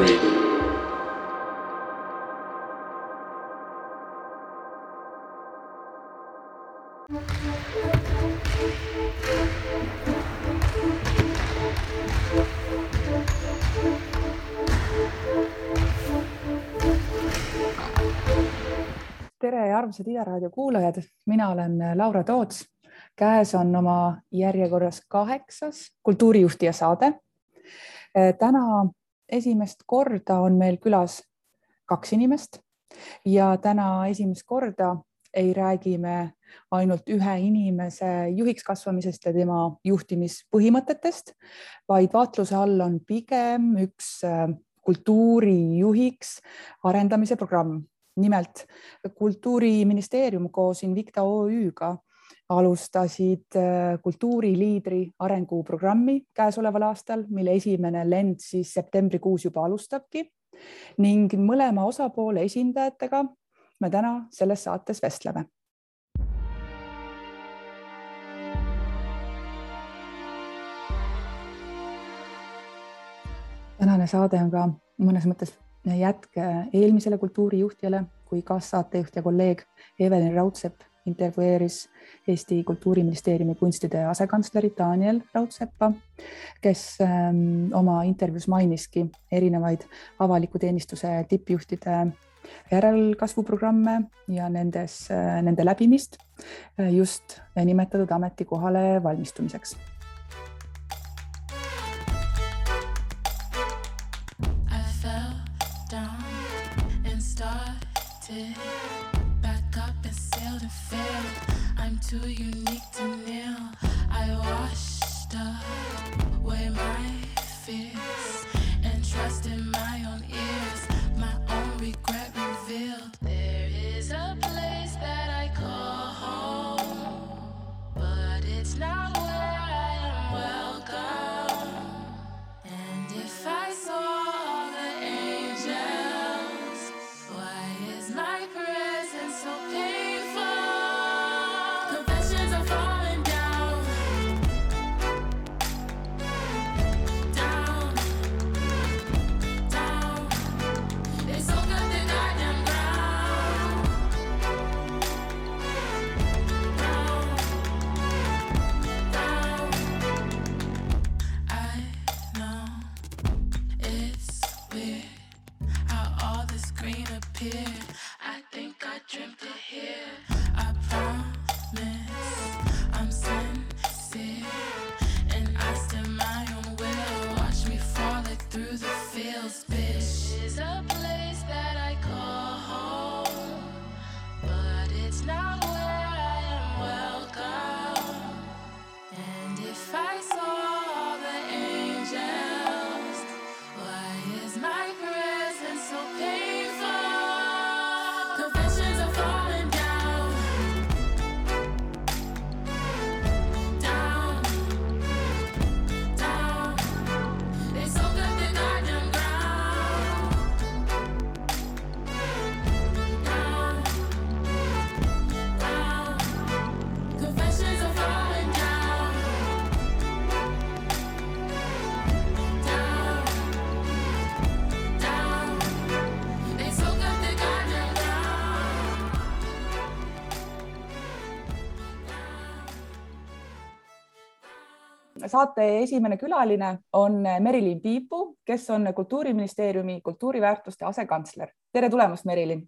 Radio. Armsad Ida raadio kuulajad, mina olen Laura Toots. käes on oma järjekorras kaheksas kultuurijuhtija saade. täna esimest korda on meil külas kaks inimest ja täna esimest korda ei räägi me ainult ühe inimese juhiks kasvamisest ja tema juhtimispõhimõtetest, vaid vaatluse all on pigem üks kultuurijuhiks arendamise programm nimelt Kultuuriministeerium koos Invicta OÜ-ga alustasid äh, kultuuriliidri arenguprogrammi käesoleval aastal, mille esimene lend siis septembrikuus juba alustabki ning mõlema osapoole esindajatega me täna selles saates vestleme. tänane saade on ka mõnes mõttes jätk eelmisele kultuurijuhtijale, kui kaassaatejuht ja kolleeg Evelin Raudsepp intervjueeris Eesti Kultuuriministeeriumi kunstide asekantslerit Daniel Raudseppa, kes ähm, oma intervjuus mainiski erinevaid avaliku teenistuse tippjuhtide järelkasvuprogramme ja nendes, nende läbimist just nimetatud ametikohale valmistumiseks started back up and sailed and failed. I'm too unique to kneel. I washed away my fears saate esimene külaline on Merilin Piipu, kes on Kultuuriministeeriumi kultuuriväärtuste asekantsler. tere tulemast, Merilin.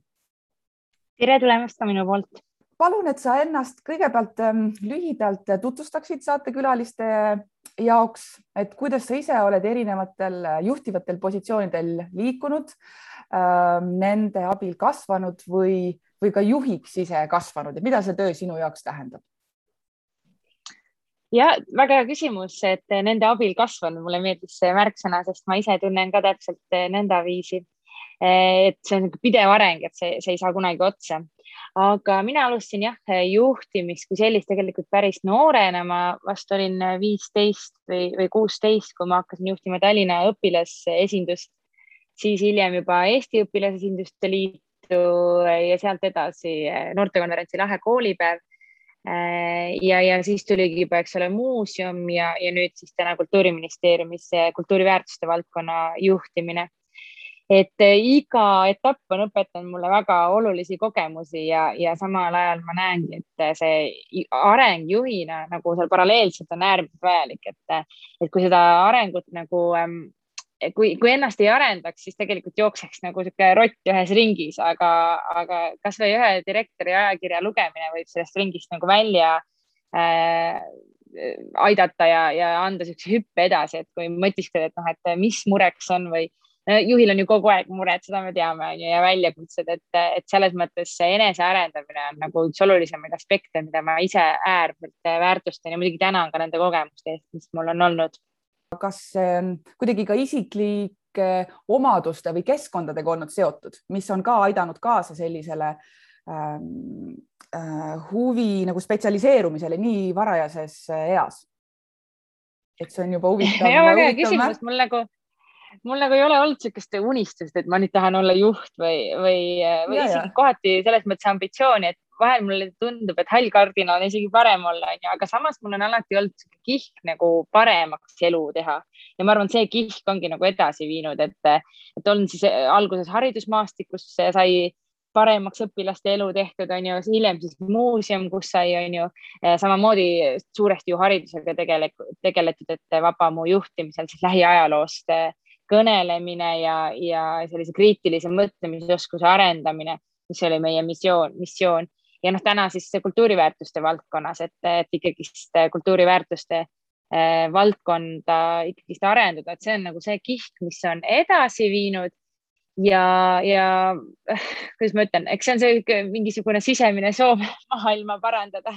tere tulemast ka minu poolt. palun, et sa ennast kõigepealt ähm, lühidalt tutvustaksid saatekülaliste jaoks, et kuidas sa ise oled erinevatel juhtivatel positsioonidel liikunud, nende abil kasvanud või, või ka juhiks ise kasvanud ja mida see töö sinu jaoks tähendab? Ja väga hea küsimus, et nende abil kasvanud, mulle meeldis see märksõna, sest ma ise tunnen ka täpselt nõndaviisi. et see on pidev areng, et see, see ei saa kunagi otsa. aga mina alustasin jah, juhtimist kui sellist tegelikult päris noorena, ma vast olin viisteist või, või kuusteist, kui ma hakkasin juhtima Tallinna õpilasesindust, siis hiljem juba Eesti Õpilasesinduste Liit ja sealt edasi noortekonverentsi Lahe koolipäev ja, ja siis tuligi juba, eks ole, muuseum ja, ja nüüd siis täna Kultuuriministeeriumis kultuuriväärtuste valdkonna juhtimine. Et eh, iga etapp on õpetanud mulle väga olulisi kogemusi ja, ja samal ajal ma näengi, et eh, see areng juhina nagu seal paralleelselt on äärmiselt vajalik, et, et kui seda arengut nagu ehm, kui, kui ennast ei arendaks, siis tegelikult jookseks nagu sihuke rott ühes ringis, aga, aga kasvõi ühe direktori ajakirja lugemine võib sellest ringist nagu välja äh, aidata ja, ja anda siukse hüppe edasi, et kui mõtiskled, et noh, et mis mureks on või juhil on ju kogu aeg mured, seda me teame, on ju, ja väljakutsed, et, et selles mõttes see enesearendamine on nagu üks olulisemaid aspekte, mida ma ise äärmiselt väärtustan ja muidugi tänan ka nende kogemuste eest, mis mul on olnud. Kas kuidagi ka isiklike omaduste või keskkondadega olnud seotud, mis on ka aidanud kaasa sellisele ähm, äh, huvi nagu spetsialiseerumisele nii varajases eas? et see on juba huvitav. ja väga hea küsimus, mul nagu mul nagu ei ole olnud niisugust unistust, et ma nüüd tahan olla juht või, või, või ja, isegi ja. kohati selles mõttes ambitsiooni, et vahel mulle tundub, et hall kardina on isegi parem olla, onju, aga samas mul on alati olnud kihk nagu paremaks elu teha. Ja ma arvan, see kihk ongi nagu edasi viinud, et, et on siis alguses haridusmaastikus sai paremaks õpilaste elu tehtud, on ju, hiljem siis muuseum, kus sai, on ju, samamoodi suuresti ju haridusega tegeletud, et Vabamu juhtimisel siis lähiajaloost kõnelemine ja, ja sellise kriitilise mõtlemisoskuse arendamine, mis oli meie missioon, missioon ja noh, täna siis kultuuriväärtuste valdkonnas, et, et ikkagist kultuuriväärtuste äh, valdkonda ikkagist arendada, et see on nagu see kiht, mis on edasi viinud. Ja, ja kuidas ma ütlen, eks see on see mingisugune sisemine soov maailma parandada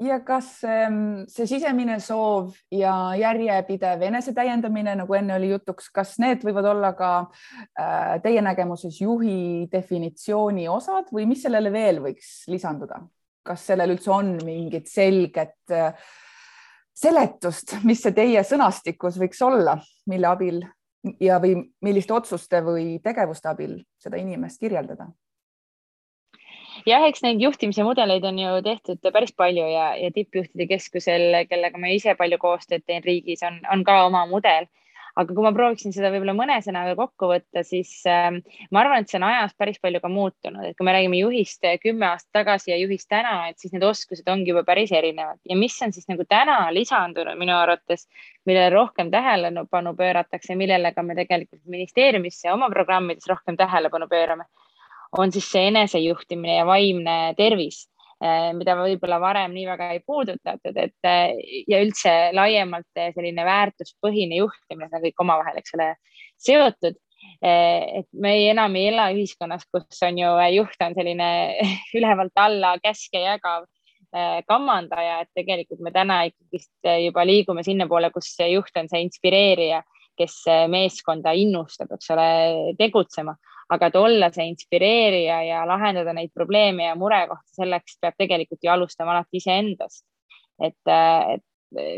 ja kas ehm, see sisemine soov ja järjepidev enesetäiendamine, nagu enne oli jutuks, kas need võivad olla ka äh, teie nägemuses juhi definitsiooni osad või mis sellele veel võiks lisanduda? kas sellel üldse on mingit selget äh, seletust, mis see teie sõnastikus võiks olla, mille abil ja, või milliste otsuste või tegevuste abil seda inimest kirjeldada? Jah, eks neid juhtimise mudeleid on ju tehtud päris palju ja, ja tippjuhtide keskusel, kellega ma ise palju koostööd teen riigis, on, on ka oma mudel. aga kui ma prooviksin seda võib-olla mõne sõnaga kokku võtta, siis äh, ma arvan, et see on ajas päris palju ka muutunud, et kui me räägime juhist kümme aastat tagasi ja juhist täna, et siis need oskused ongi juba päris erinevad ja mis on siis nagu täna lisandunud minu arvates, millele rohkem tähelepanu pööratakse, millele ka me tegelikult ministeeriumis ja oma programmides rohkem tähelepanu pöörame on siis see enesejuhtimine ja vaimne tervis, eh, mida võib-olla varem nii väga ei puudutatud, et eh, ja üldse laiemalt selline väärtuspõhine juhtimine, see on kõik omavahel, eks ole, seotud. Eh, et me ei, enam ei ela ühiskonnas, kus on ju juht on selline ülevalt alla käske jagav kammandaja, et tegelikult me täna ikkagist juba liigume sinnapoole, kus juht on see inspireerija, kes meeskonda innustab, eks ole, tegutsema aga et olla see inspireerija ja lahendada neid probleeme ja murekohti, selleks peab tegelikult ju alustama alati iseendast. et, et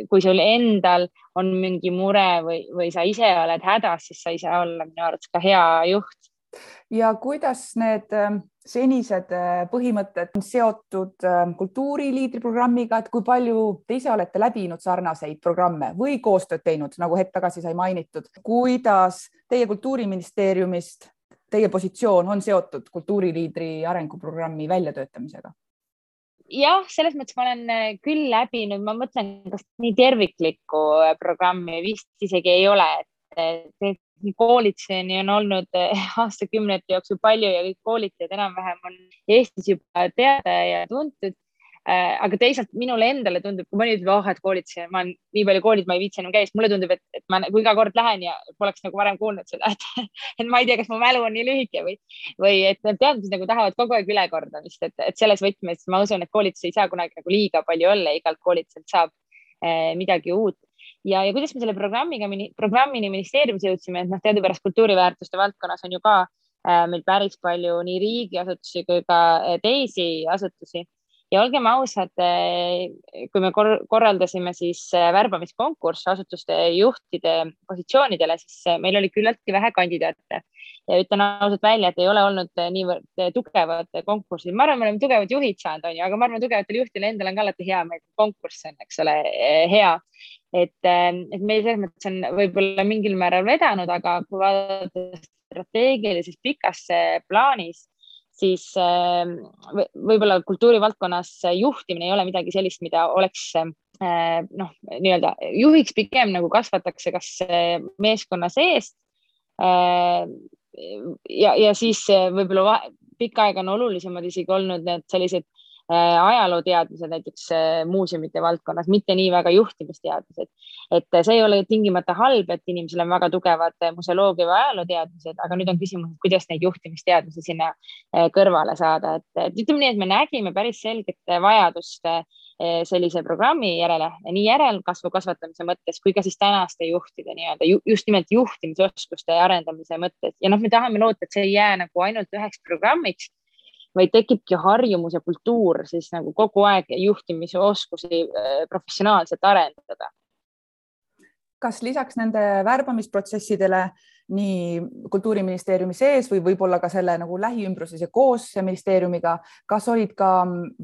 kui sul endal on mingi mure või, või sa ise oled hädas, siis sa ei saa olla minu arvates ka hea juht. ja kuidas need ähm, senised äh, põhimõtted on seotud ähm, kultuuriliidri programmiga, et kui palju te ise olete läbinud sarnaseid programme või koostööd teinud, nagu hetk tagasi sai mainitud, kuidas teie Kultuuriministeeriumist teie positsioon on seotud kultuuriliidri arenguprogrammi väljatöötamisega? jah, selles mõttes ma olen äh, küll läbinud, ma mõtlen, kas nii terviklikku äh, programmi vist isegi ei ole, et koolituseni on olnud äh, aastakümnete jooksul palju ja kõik koolitajad enam-vähem on Eestis juba teada ja tuntud Äh, aga teisalt minule endale tundub, kui mõni ütleb, oh, et koolitus, ma olen nii palju koolid, ma ei viitsi enam käia, siis mulle tundub, et, et ma, kui iga kord lähen ja poleks nagu varem kuulnud seda, et, et ma ei tea, kas mu mälu on nii lühike või, või et need teadmised nagu tahavad kogu aeg ülekordamist, et, et selles võtmes ma usun, et koolitus ei saa kunagi nagu liiga palju olla, igalt koolituselt saab eh, midagi uut. Ja, ja kuidas me selle programmiga, programmini ministeeriumis jõudsime, et noh, teadupärast kultuuriväärtuste valdkonnas on ju ka äh, meil päris palju nii riigiasutusi kui ka teisi asutusi ja olgem ausad, kui me korraldasime siis värbamiskonkurssi asutuste juhtide positsioonidele, siis meil oli küllaltki vähe kandidaate ja ütlen ausalt välja, et ei ole olnud niivõrd tugevad konkursid. ma arvan, me oleme tugevad juhid saanud, onju, aga ma arvan, tugevatel juhtidel endal on ka alati hea meel, konkurss on, eks ole, hea. et, et meil selles mõttes on võib-olla mingil määral vedanud, aga kui vaadata strateegilises pikas plaanis, siis võib-olla kultuurivaldkonnas juhtimine ei ole midagi sellist, mida oleks noh, nii-öelda juhiks pigem nagu kasvatakse kas meeskonna seest ja, ja siis võib-olla pikka aega on olulisemad isegi olnud need sellised äh, ajalooteadmised näiteks äh, muuseumite valdkonnas, mitte nii väga juhtimisteadmised. et see ei ole tingimata halb, et inimesel on väga tugevad museoloogia või ajalooteadmised, aga nüüd on küsimus, kuidas neid juhtimisteadmisi sinna äh, kõrvale saada, et, ütleme nii, et me nägime päris selget vajadust sellise programmi järele, nii järelkasvu kasvatamise mõttes kui ka siis tänaste juhtide nii-öelda just nimelt juhtimisoskuste arendamise mõttes ja noh, me tahame loota, et see ei jää nagu ainult üheks programmiks, vaid tekibki harjumus ja kultuur siis nagu kogu aeg juhtimisoskusi eh, professionaalselt arendada. kas lisaks nende värbamisprotsessidele nii Kultuuriministeeriumi sees või võib-olla ka selle nagu lähiümbruses ja koos ministeeriumiga, kas olid ka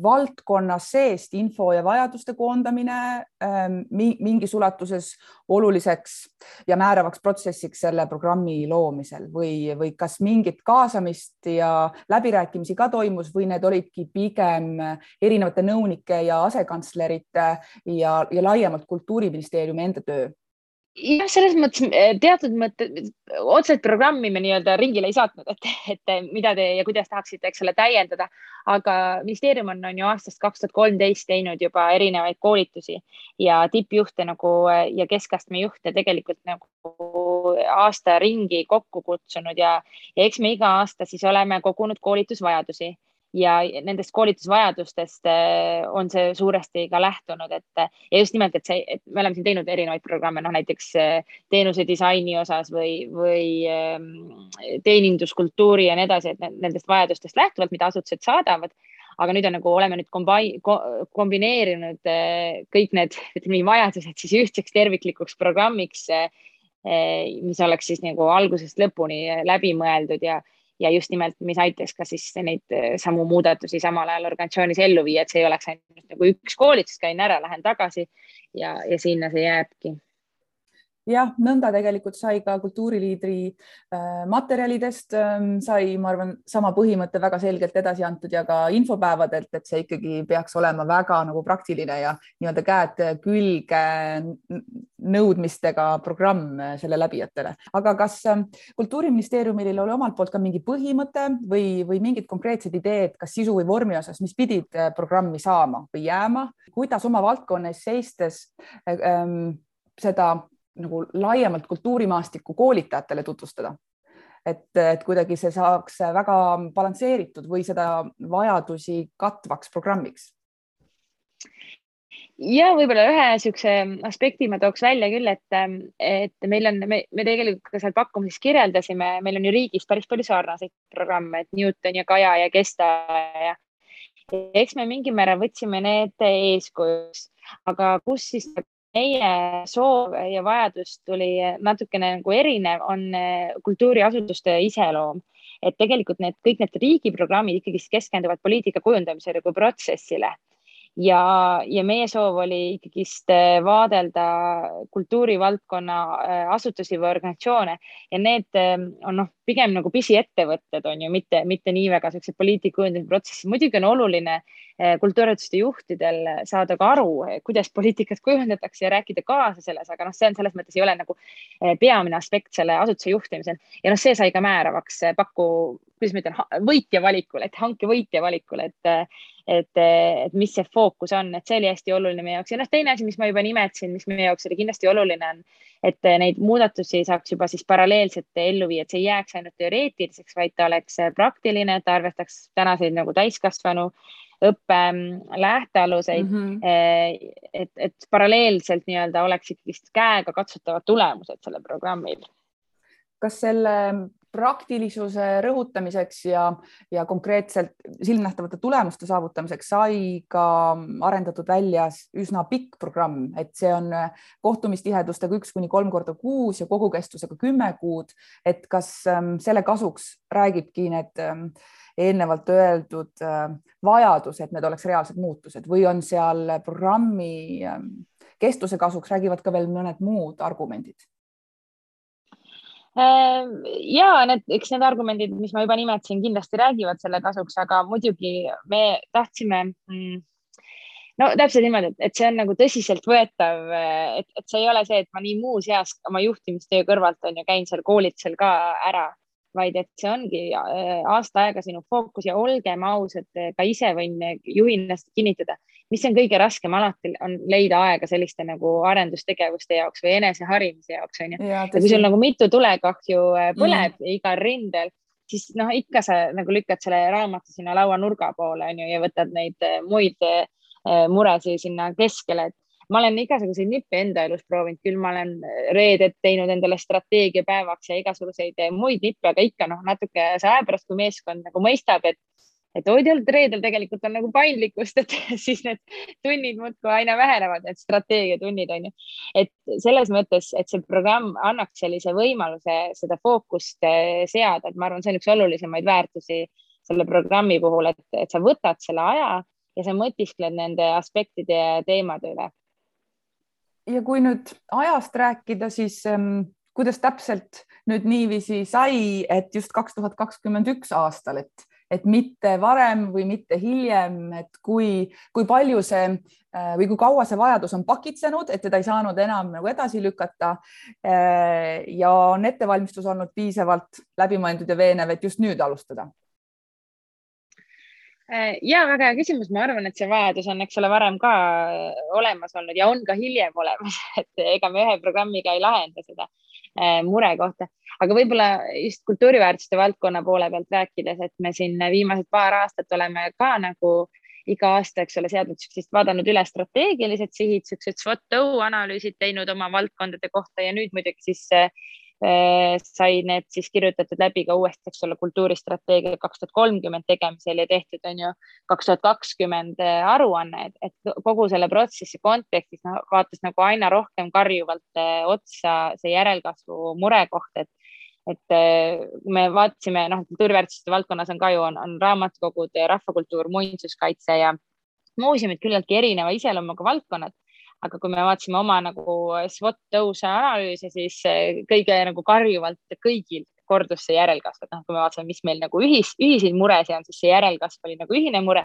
valdkonna seest info ja vajaduste koondamine ähm, mingis ulatuses oluliseks ja määravaks protsessiks selle programmi loomisel või, või kas mingit kaasamist ja läbirääkimisi ka toimus või need olidki pigem erinevate nõunike ja asekantslerite ja, ja laiemalt Kultuuriministeeriumi enda töö? Jah, selles mõttes eh, teatud mõttes otseselt programmi me nii-öelda ringile ei saatnud, et, et mida te ja kuidas tahaksite, eks ole, täiendada. aga ministeerium on, on ju aastast kaks tuhat kolmteist teinud juba erinevaid koolitusi ja tippjuhte nagu ja keskastme juhte tegelikult nagu aasta ringi kokku kutsunud ja, ja eks me iga aasta siis oleme kogunud koolitusvajadusi ja nendest koolitusvajadustest eh, on see suuresti ka lähtunud, et ja just nimelt, et see, et me oleme siin teinud erinevaid programme, noh näiteks eh, teenuse disaini osas või, või ehm, teeninduskultuuri ja nii edasi, et nendest vajadustest lähtuvalt, mida asutused saadavad. Aga nüüd on nagu oleme nüüd kombai, kombineerinud eh, kõik need, ütleme nii, vajadused siis ühtseks terviklikuks programmiks, mis oleks siis nagu algusest lõpuni läbi mõeldud ja ja just nimelt, mis aitaks ka siis neid eh, samu muudatusi samal ajal organisatsioonis ellu viia, et see ei oleks ainult nagu üks koolitus, käin ära, lähen tagasi ja, ja sinna see jääbki jah, nõnda tegelikult sai ka kultuuriliidri äh, materjalidest äh, sai, ma arvan, sama põhimõte väga selgelt edasi antud ja ka infopäevadelt, et see ikkagi peaks olema väga nagu praktiline ja nii-öelda käed külge nõudmistega programm selle läbijatele. aga kas äh, Kultuuriministeeriumil oli omalt poolt ka mingi põhimõte või, või mingid konkreetsed ideed, kas sisu või vormi osas, mis pidid äh, programmi saama või jääma, kuidas oma valdkonna eest seistes äh, ähm, seda nagu laiemalt kultuurimaastikku koolitajatele tutvustada. et, et kuidagi see saaks väga balansseeritud või seda vajadusi katvaks programmiks ja võib-olla ühe niisuguse aspekti ma tooks välja küll, et, et meil on, me, me tegelikult ka seal pakkumises kirjeldasime, meil on ju riigis päris palju sarnaseid programme, et Newton ja Kaja ja Kesta ja eks me mingil määral võtsime need eeskujuks, aga kus siis meie soov ja vajadus tuli natukene nagu erinev, on eh, kultuuriasutuste iseloom. et tegelikult need kõik need riigiprogrammid ikkagi keskenduvad poliitika kujundamisele kui protsessile ja, ja meie soov oli ikkagist äh, vaadelda kultuurivaldkonna äh, asutusi või organisatsioone ja need on noh, pigem nagu pisiettevõtted on ju, mitte, mitte nii väga siuksed poliitika kujundamise protsessid. muidugi on oluline äh, kultuuriasutuste juhtidel saada ka aru, kuidas poliitikat kujundatakse ja rääkida kaasa selles, aga noh, see on selles mõttes ei ole nagu peamine aspekt selle asutuse juhtimisel. Ja noh, see sai ka määravaks paku, kuidas ma ütlen, võitja valikul, et hanke võitja valikul, et et, et mis see fookus on, et see oli hästi oluline meie jaoks. Ja noh, teine asi, mis ma juba nimetasin, mis meie jaoks oli kindlasti oluline, on, et neid muudatusi saaks juba siis paralleelselt ellu viia, et see ei jääks ainult teoreetiliseks, vaid ta oleks praktiline, et ta arvestaks tänaseid nagu täiskasvanu õppe mm, lähtealuseid mm. -hmm. et, et paralleelselt nii-öelda oleks ikkagist käega katsutavad tulemused sellel programmil kas selle praktilisuse rõhutamiseks ja, ja konkreetselt silmnähtavate tulemuste saavutamiseks sai ka arendatud välja üsna pikk programm, et see on kohtumistihedustega üks kuni kolm korda kuus ja kogukestusega kümme kuud. et kas ähm, selle kasuks räägibki need ähm, eelnevalt öeldud äh, vajadus, et need oleks reaalsed muutused või on seal programmi ähm, kestuse kasuks räägivad ka veel mõned muud argumendid ja need, eks need argumendid, mis ma juba nimetasin, kindlasti räägivad selle kasuks, aga muidugi me tahtsime mm, no täpselt niimoodi, et see on nagu tõsiseltvõetav, et, et see ei ole see, et ma nii muus eas oma juhtimistöö kõrvalt on ju käin seal koolitusel ka ära, vaid et see ongi äh, aasta aega sinu fookus ja olgem ausad, ka ise võin juhina kinnitada mis on kõige raskem alati, on leida aega selliste nagu arendustegevuste jaoks või eneseharimise jaoks, onju. ja kui sul nagu mitu tulekahju äh, põleb mm. igal rindel, siis noh, ikka sa nagu lükkad selle raamatu sinna lauanurga poole, onju, ja võtad neid äh, muid äh, muresid sinna keskele, et ma olen igasuguseid nippe enda elus proovinud, küll ma olen reeded teinud endale strateegiapäevaks ja igasuguseid muid nippe, aga ikka noh, natuke see aja pärast, kui meeskond nagu mõistab, et et hoidjal reedel tegelikult on nagu paindlikkust, et siis need tunnid muudkui aina vähenevad, need strateegiatunnid on ju. et selles mõttes, et see programm annaks sellise võimaluse seda fookust eh, seada, et ma arvan, see on üks olulisemaid väärtusi selle programmi puhul, et, et sa võtad selle aja ja sa mõtiskled nende aspektide ja teemade üle. Ja kui nüüd ajast rääkida, siis ähm, kuidas täpselt nüüd niiviisi sai, et just kaks tuhat kakskümmend üks aastal, et et mitte varem või mitte hiljem, et kui, kui palju see äh, või kui kaua see vajadus on pakitsenud, et teda ei saanud enam nagu edasi lükata. Äh, ja on ettevalmistus olnud piisavalt läbimõeldud ja veenev, et just nüüd alustada ja väga hea küsimus, ma arvan, et see vajadus on, eks ole, varem ka olemas olnud ja on ka hiljem olemas, et ega me ühe programmiga ei lahenda seda Äh, mure kohta. aga võib-olla just kultuuriväärtuste valdkonna poole pealt rääkides, et me siin viimased paar aastat oleme ka nagu iga aasta, eks ole, seadnud siuksest, vaadanud üle strateegilised sihid, siuksed SWOT analüüsid teinud oma valdkondade kohta ja nüüd muidugi siis Äh, sai need siis kirjutatud läbi ka uuesti, eks ole, kultuuristrateegia kaks tuhat kolmkümmend tegemisel ja tehtud on ju kaks tuhat kakskümmend äh, aruanne, et kogu selle protsessi kontekstis no, vaatas nagu aina rohkem karjuvalt äh, otsa see järelkasvu murekoht, et et me vaatasime, noh, kultuuriväärtuste valdkonnas on ka ju, on, on raamatukogud, rahvakultuur, muinsuskaitse ja muuseumid küllaltki erineva iseloomuga valdkonnad aga kui me vaatasime oma nagu SWOT tõuse analüüse, siis eh, kõige nagu karjuvalt kõigil kordus see järelkasv, et noh, kui me vaatame, mis meil nagu ühis, ühiseid muresid on, siis see järelkasv oli nagu ühine mure.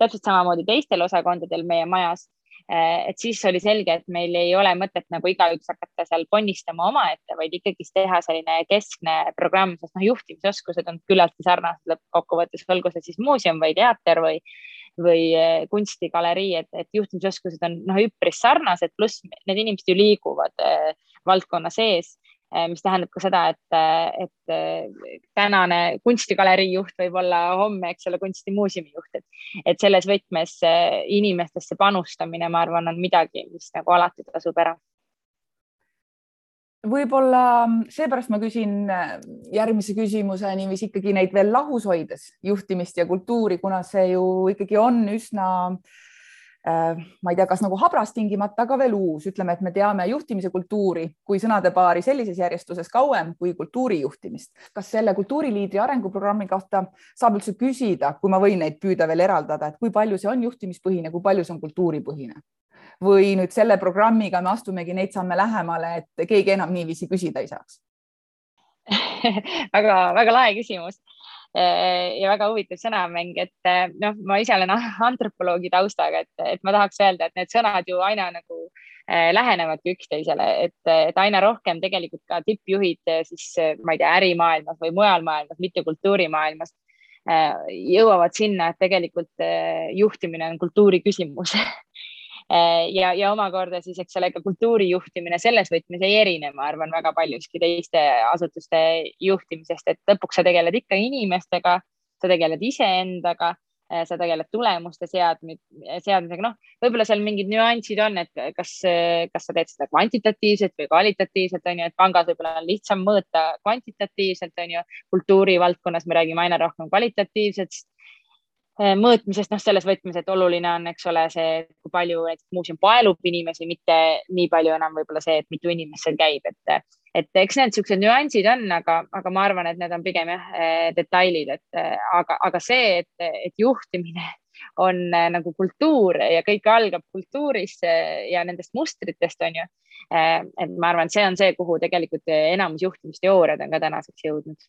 täpselt samamoodi teistel osakondadel meie majas. Eh, et siis oli selge, et meil ei ole mõtet nagu igaüks hakata seal ponnistama omaette, vaid ikkagist teha selline keskne programm, sest noh, juhtimisoskused on küllaltki sarnased lõppkokkuvõttes, olgu see siis muuseum või teater või või eh, kunstigalerii, et, et juhtimisoskused on noh, üpris sarnased, pluss need inimesed ju liiguvad eh, valdkonna sees eh, mis tähendab ka seda, et, et tänane kunstigalerii juht võib olla homme, eks ole, kunstimuuseumi juht, et, et selles võtmes inimestesse panustamine, ma arvan, on midagi, mis nagu alati tasub ära võib-olla seepärast ma küsin äh, järgmise küsimuse niiviisi ikkagi neid veel lahus hoides, juhtimist ja kultuuri, kuna see ju ikkagi on üsna äh, ma ei tea, kas nagu habras tingimata, aga veel uus, ütleme, et me teame juhtimise kultuuri kui sõnadepaari sellises järjestuses kauem kui kultuuri juhtimist. kas selle kultuuriliidri arenguprogrammi kohta saab üldse küsida, kui ma võin neid püüda veel eraldada, et kui palju see on juhtimispõhine, kui palju see on kultuuripõhine? Või nüüd selle programmiga me astumegi neid samme lähemale, et keegi enam niiviisi küsida ei saaks? Väga-väga lahe küsimus. Ja väga huvitav sõnamäng, et noh, ma ise olen antropoloogi taustaga, et, et ma tahaks öelda, et need sõnad ju aina nagu äh, lähenevadki üksteisele, et, et aina rohkem tegelikult ka tippjuhid siis ma ei tea, ärimaailmas või mujal maailmas, mitte kultuurimaailmas äh, jõuavad sinna, et tegelikult äh, juhtimine on kultuuri küsimus ja, ja omakorda siis, eks ole, ka kultuuri juhtimine selles võtmes ei erine, ma arvan, väga paljuski teiste asutuste juhtimisest, et lõpuks sa tegeled ikka inimestega, sa tegeled iseendaga sa tegeled tulemuste seadmid, seadmisega, noh, võib-olla seal mingid nüansid on, et kas, kas sa teed seda kvantitatiivselt või kvalitatiivselt, on ju, et pangas võib-olla on lihtsam mõõta kvantitatiivselt, on ju. kultuurivaldkonnas me räägime aina rohkem kvalitatiivsest Äh, mõõtmisest, noh, selles võtmes, et oluline on, eks ole, see, kui palju näiteks muuseum paelub inimesi, mitte nii palju enam võib-olla see, et mitu inimest seal käib, et, et eks need niisugused nüansid on, aga, aga ma arvan, et need on pigem jah äh, detailid, et äh, aga, aga see, et, et juhtimine on nagu kultuur ja kõik algab kultuurist ja nendest mustritest on ju. et ma arvan, et see on see, kuhu tegelikult enamus juhtimisteooriad on ka tänaseks jõudnud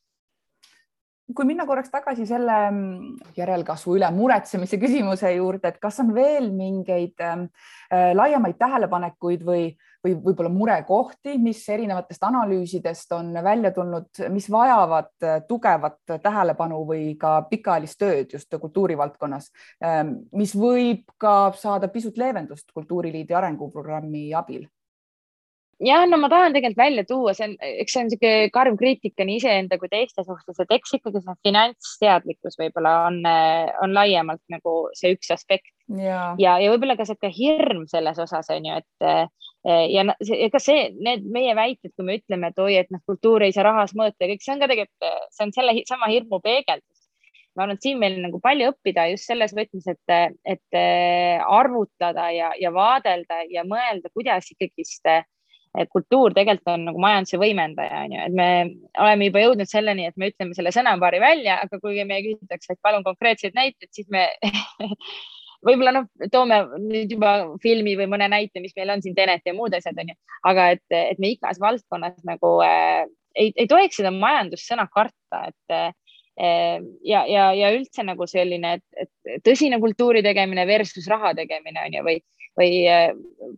kui minna korraks tagasi selle mm, järelkasvu üle muretsemise küsimuse juurde, et kas on veel mingeid ähm, äh, laiemaid tähelepanekuid või, või võib-olla murekohti, mis erinevatest analüüsidest on välja tulnud, mis vajavad äh, tugevat tähelepanu või ka pikaajalist tööd just kultuurivaldkonnas, ähm, mis võib ka saada pisut leevendust Kultuuriliidu arenguprogrammi abil? Jah, no ma tahan tegelikult välja tuua, see on, eks see on niisugune karm kriitika nii iseenda kui teiste suhtes, et eks ikkagi see finantsteadlikkus võib-olla on, on laiemalt nagu see üks aspekt. ja, ja, ja võib-olla ka sihuke hirm selles osas on ju, et ja ega see, need meie väited, kui me ütleme, et oi, et noh, kultuuri ei saa rahas mõõta ja kõik see on ka tegelikult, see on selle sama hirmu peegeldus ma arvan, et siin meil nagu palju õppida just selles võtmes, et, et arvutada ja, ja vaadelda ja mõelda, kuidas ikkagist et kultuur tegelikult on nagu majanduse võimendaja, on ju, et me oleme juba jõudnud selleni, et me ütleme selle sõnapaari välja, aga kui meie küsitakse, et palun konkreetseid näiteid, siis me võib-olla noh, toome nüüd juba filmi või mõne näite, mis meil on siin Tenet ja muud asjad on ju, aga et, et me igas valdkonnas nagu äh, ei, ei tohiks seda majandussõna karta, et äh, ja, ja, ja üldse nagu selline, et, et tõsine kultuuri tegemine versus raha tegemine on ju, või või äh,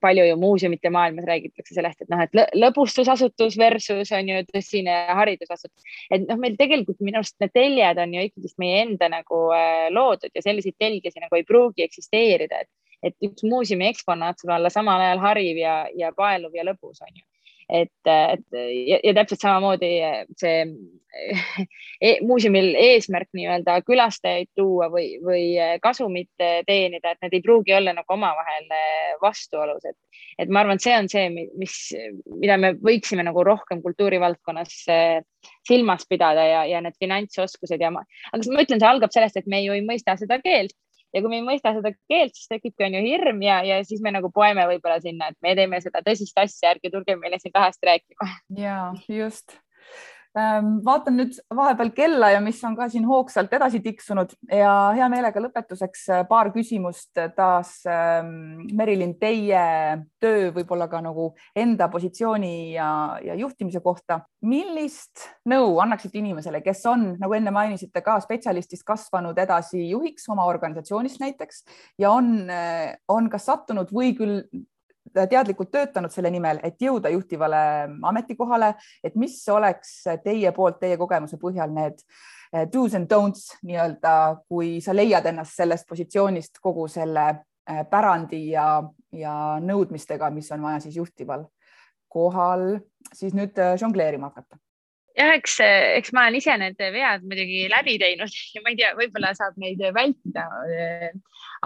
palju ju muuseumite maailmas räägitakse sellest, et noh, et lõbustusasutus versus on ju tõsine haridusasutus. et noh, meil tegelikult minu arust need teljed on ju ikkagist meie enda nagu äh, loodud ja selliseid telgesi nagu ei pruugi eksisteerida, et, et üks muuseumi eksponaat saab olla samal ajal hariv ja, ja paeluv ja lõbus on ju et, et ja, ja täpselt samamoodi see e muuseumil eesmärk nii-öelda külastajaid tuua või, või kasumit teenida, et need ei pruugi olla nagu omavahel vastuolus, et, et ma arvan, et see on see, mis, mida me võiksime nagu rohkem kultuurivaldkonnas silmas pidada ja, ja need finantsoskused ja ma, aga ma ütlen, see algab sellest, et me ju ei mõista seda keelt ja kui me ei mõista seda keelt, siis tekibki on ju hirm ja, ja siis me nagu poeme võib-olla sinna, et me teeme seda tõsist asja, ärge tulge meile siin kahest rääkima. ja just vaatan nüüd vahepeal kella ja mis on ka siin hoogsalt edasi tiksunud ja hea meelega lõpetuseks äh, paar küsimust taas. Ehm, Merilin, teie töö võib-olla ka nagu enda positsiooni ja, ja juhtimise kohta. millist nõu annaksite inimesele, kes on, nagu enne mainisite, ka spetsialistist kasvanud edasi juhiks oma organisatsioonist näiteks ja on, äh, on kas sattunud või küll teadlikult töötanud selle nimel, et jõuda juhtivale ametikohale, et mis oleks teie poolt, teie kogemuse põhjal need eh, do's and don'ts nii-öelda, kui sa leiad ennast sellest positsioonist kogu selle eh, pärandi ja, ja nõudmistega, mis on vaja siis juhtival kohal, siis nüüd eh, žongleerima hakata jah, eks, eks ma olen ise need vead muidugi läbi teinud ja ma ei tea, võib-olla saab neid vältida.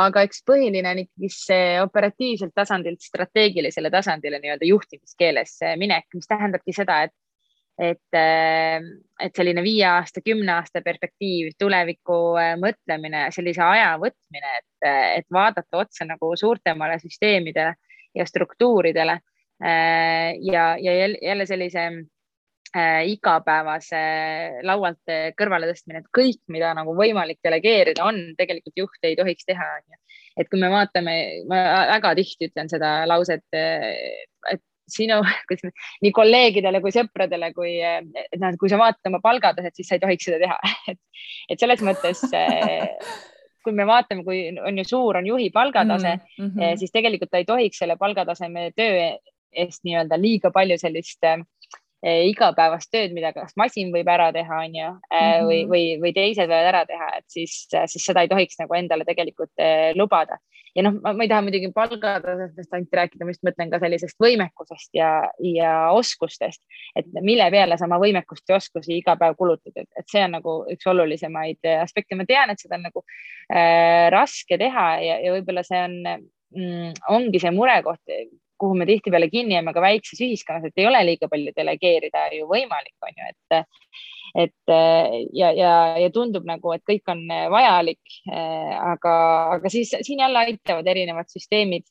aga eks põhiline on ikkagi see operatiivselt tasandilt strateegilisele tasandile nii-öelda juhtimiskeeles minek, mis tähendabki seda, et et, et selline viie aasta, kümne aasta perspektiiv, tuleviku mõtlemine, sellise aja võtmine, et, et vaadata otsa nagu suurtemale süsteemidele ja struktuuridele. ja, ja jälle sellise igapäevase laualt kõrvale tõstmine, et kõik, mida nagu võimalik delegeerida on, tegelikult juht ei tohiks teha, et kui me vaatame, ma väga tihti ütlen seda lauset, et sinu, nii kolleegidele kui sõpradele, kui, et noh, kui sa vaatad oma palgataset, siis sa ei tohiks seda teha et, et selles mõttes kui me vaatame, kui on ju suur, on juhi palgatase mm, -hmm. siis tegelikult ta ei tohiks selle palgataseme töö eest nii-öelda liiga palju sellist äh, igapäevast tööd, mida kas masin võib ära teha, on ju, eh, või, mhm. või, või teised võivad ära teha, et siis, siis seda ei tohiks nagu endale tegelikult eh, lubada. ja noh, ma ei taha muidugi palgatasemest ainult rääkida, ma just mõtlen ka sellisest võimekusest ja, ja oskustest, et mille peale sa oma võimekust ja oskusi iga päev kulutad, et see on nagu üks olulisemaid aspekte. ma tean, et seda on nagu äh, raske teha ja, ja võib-olla see on mm, ongi see murekoht, kuhu me tihtipeale kinni jääme ka väikses ühiskonnas, et ei ole liiga palju delegeerida ju võimalik, on ju, et, et ja, ja, ja tundub nagu, et kõik on vajalik. aga, aga siis siin jälle aitavad erinevad süsteemid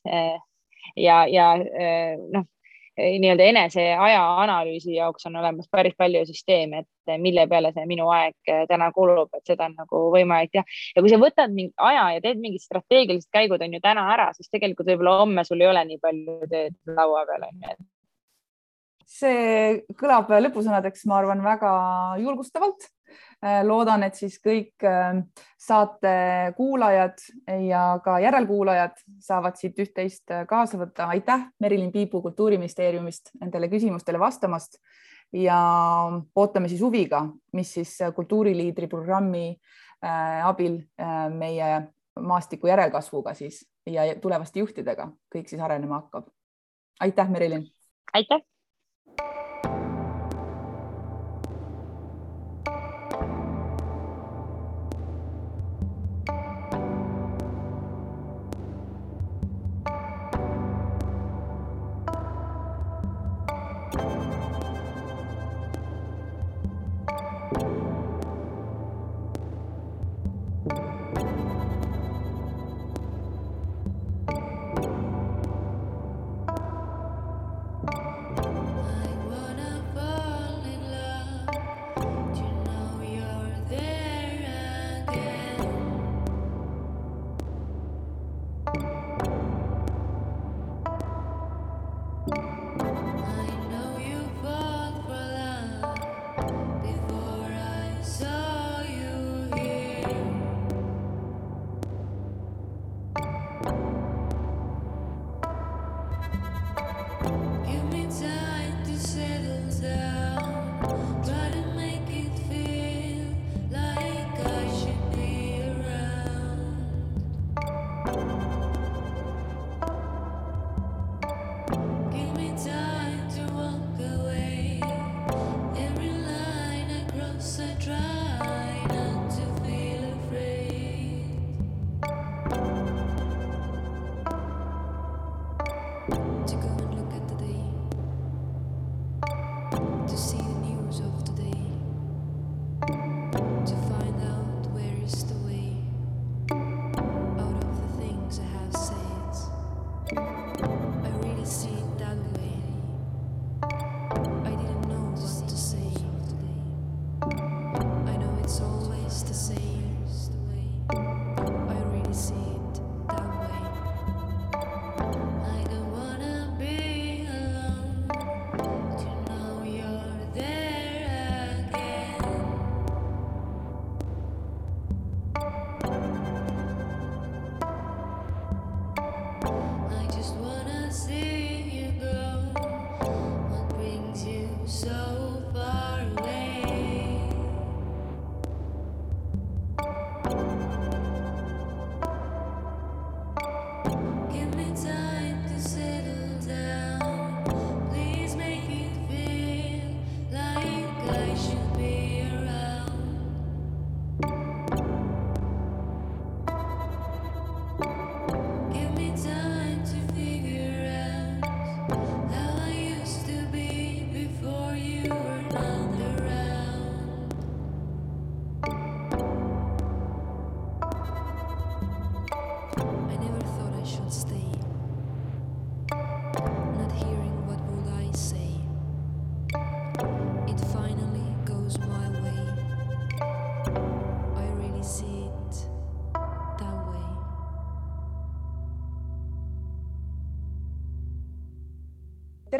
ja, ja noh Eh, nii-öelda enese aja analüüsi jaoks on olemas päris palju süsteeme, et eh, mille peale see minu aeg eh, täna kulub, et seda on nagu võimalik teha. ja kui sa võtad mingi aja ja teed mingid strateegilised käigud on ju täna ära, siis tegelikult võib-olla homme sul ei ole nii palju tööd laua peal on ju. see kõlab lõpusõnadeks, ma arvan, väga julgustavalt Äh, loodan, et siis kõik äh, saate kuulajad ja ka järelkuulajad saavad siit üht-teist äh, kaasa võtta. aitäh, Merilin Piipu Kultuuriministeeriumist nendele küsimustele vastamast ja ootame siis huviga, mis siis kultuuriliidri programmi abil meie maastiku järelkasvuga siis ja tulevaste juhtidega kõik siis arenema hakkab. aitäh, Merilin. aitäh.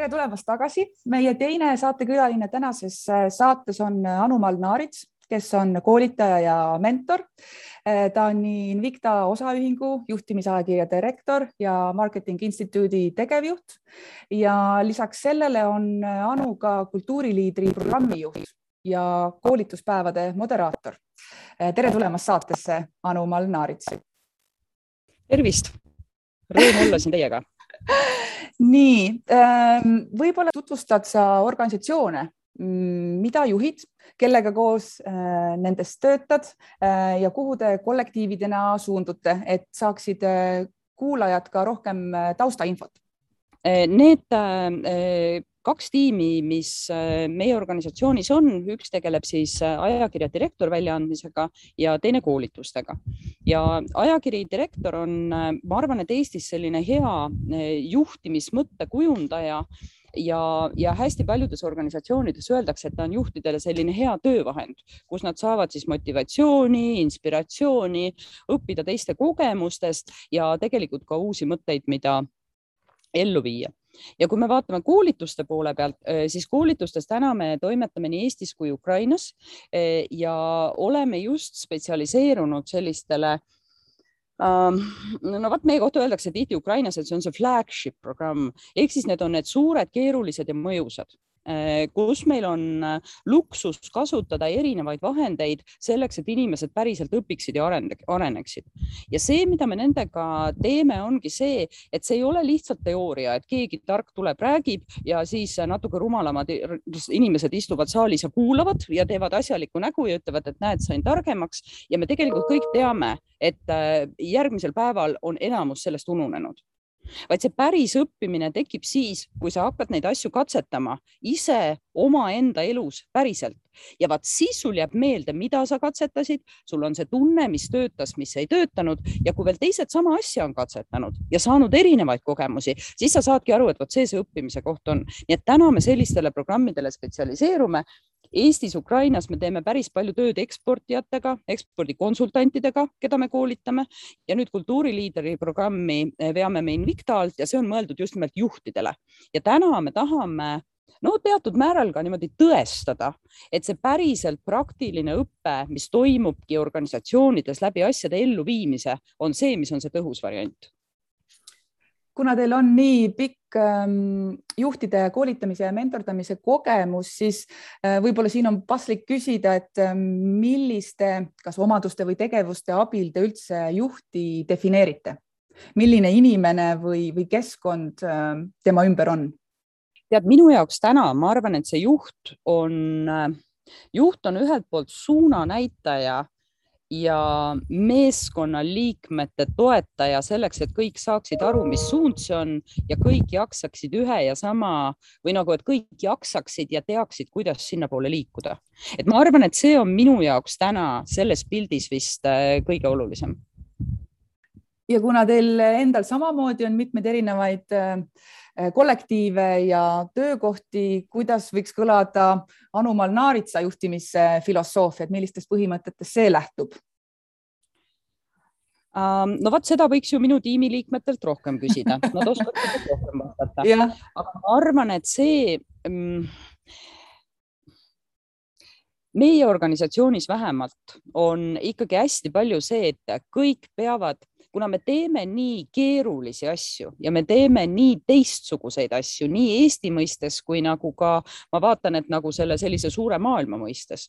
Tere tulemast tagasi. meie teine saatekülaline tänases äh, saates on äh, Anu-Mall Naarits, kes on koolitaja ja mentor. ta on nii Invicta osaühingu juhtimisajakirja direktor ja Marketing Instituudi tegevjuht ja lisaks sellele on Anu ka kultuuriliidri programmijuht ja koolituspäevade moderaator. tere tulemast saatesse, Anu Malnaarits. tervist, rõõm olla siin teiega nii, ähm, võib-olla tutvustad sa organisatsioone, mm, mida juhid, kellega koos äh, nendes töötad äh, ja kuhu te kollektiividena suundute, et saaksid äh, kuulajad ka rohkem taustainfot? Need kaks tiimi, mis meie organisatsioonis on, üks tegeleb siis ajakirja direktor väljaandmisega ja teine koolitustega. Ja ajakiri direktor on, ma arvan, et Eestis selline hea juhtimismõtte kujundaja ja, ja hästi paljudes organisatsioonides öeldakse, et ta on juhtidele selline hea töövahend, kus nad saavad siis motivatsiooni, inspiratsiooni, õppida teiste kogemustest ja tegelikult ka uusi mõtteid, mida ellu viia ja kui me vaatame koolituste poole pealt, siis koolitustes täna me toimetame nii Eestis kui Ukrainas ja oleme just spetsialiseerunud sellistele no vot, meie kohta öeldakse tihti Ukrainas, et see on see flagship programm. Ehk siis need on need suured, keerulised ja mõjusad kus meil on äh, luksus kasutada erinevaid vahendeid selleks, et inimesed päriselt õpiksid ja areneksid. ja see, mida me nendega teeme, ongi see, et see ei ole lihtsalt teooria, et keegi tark tuleb, räägib ja siis natuke rumalamad inimesed istuvad saalis ja kuulavad ja teevad asjalikku nägu ja ütlevad, et näed, sain targemaks ja me tegelikult kõik teame, et äh, järgmisel päeval on enamus sellest ununenud vaid see päris õppimine tekib siis, kui sa hakkad neid asju katsetama ise omaenda elus päriselt ja vaat siis sul jääb meelde, mida sa katsetasid, sul on see tunne, mis töötas, mis ei töötanud ja kui veel teised sama asja on katsetanud ja saanud erinevaid kogemusi, siis sa saadki aru, et vot see see õppimise koht on. nii et täna me sellistele programmidele spetsialiseerume Eestis, Ukrainas me teeme päris palju tööd eksportijatega, ekspordikonsultantidega, keda me koolitame. Ja nüüd kultuuriliideri programmi veame me Invicta alt ja see on mõeldud just nimelt juhtidele. Ja täna me tahame no teatud määral ka niimoodi tõestada, et see päriselt praktiline õpe, mis toimubki organisatsioonides läbi asjade elluviimise, on see, mis on see tõhus variant kuna teil on nii pikk ähm, juhtide koolitamise ja mentordamise kogemus, siis äh, võib-olla siin on paslik küsida, et äh, milliste, kas omaduste või tegevuste abil te üldse juhti defineerite? milline inimene või, või keskkond äh, tema ümber on? tead, minu jaoks täna ma arvan, et see juht on, äh, juht on ühelt poolt suunanäitaja ja meeskonnaliikmete toetaja selleks, et kõik saaksid aru, mis suund see on ja kõik jaksaksid ühe ja sama või nagu, et kõik jaksaksid ja teaksid, kuidas sinnapoole liikuda. et ma arvan, et see on minu jaoks täna selles pildis vist äh, kõige olulisem. Ja kuna teil endal samamoodi on mitmeid erinevaid äh, kollektiive ja töökohti, kuidas võiks kõlada Anumal Naaritsa juhtimisfilosoofia, et millistest põhimõtetest see lähtub? no vot, seda võiks ju minu tiimiliikmetelt rohkem küsida, nad oskavad rohkem vastata. Aga ma arvan, et see mm, meie organisatsioonis vähemalt on ikkagi hästi palju see, et kõik peavad kuna me teeme nii keerulisi asju ja me teeme nii teistsuguseid asju nii Eesti mõistes kui nagu ka ma vaatan, et nagu selle sellise suure maailma mõistes,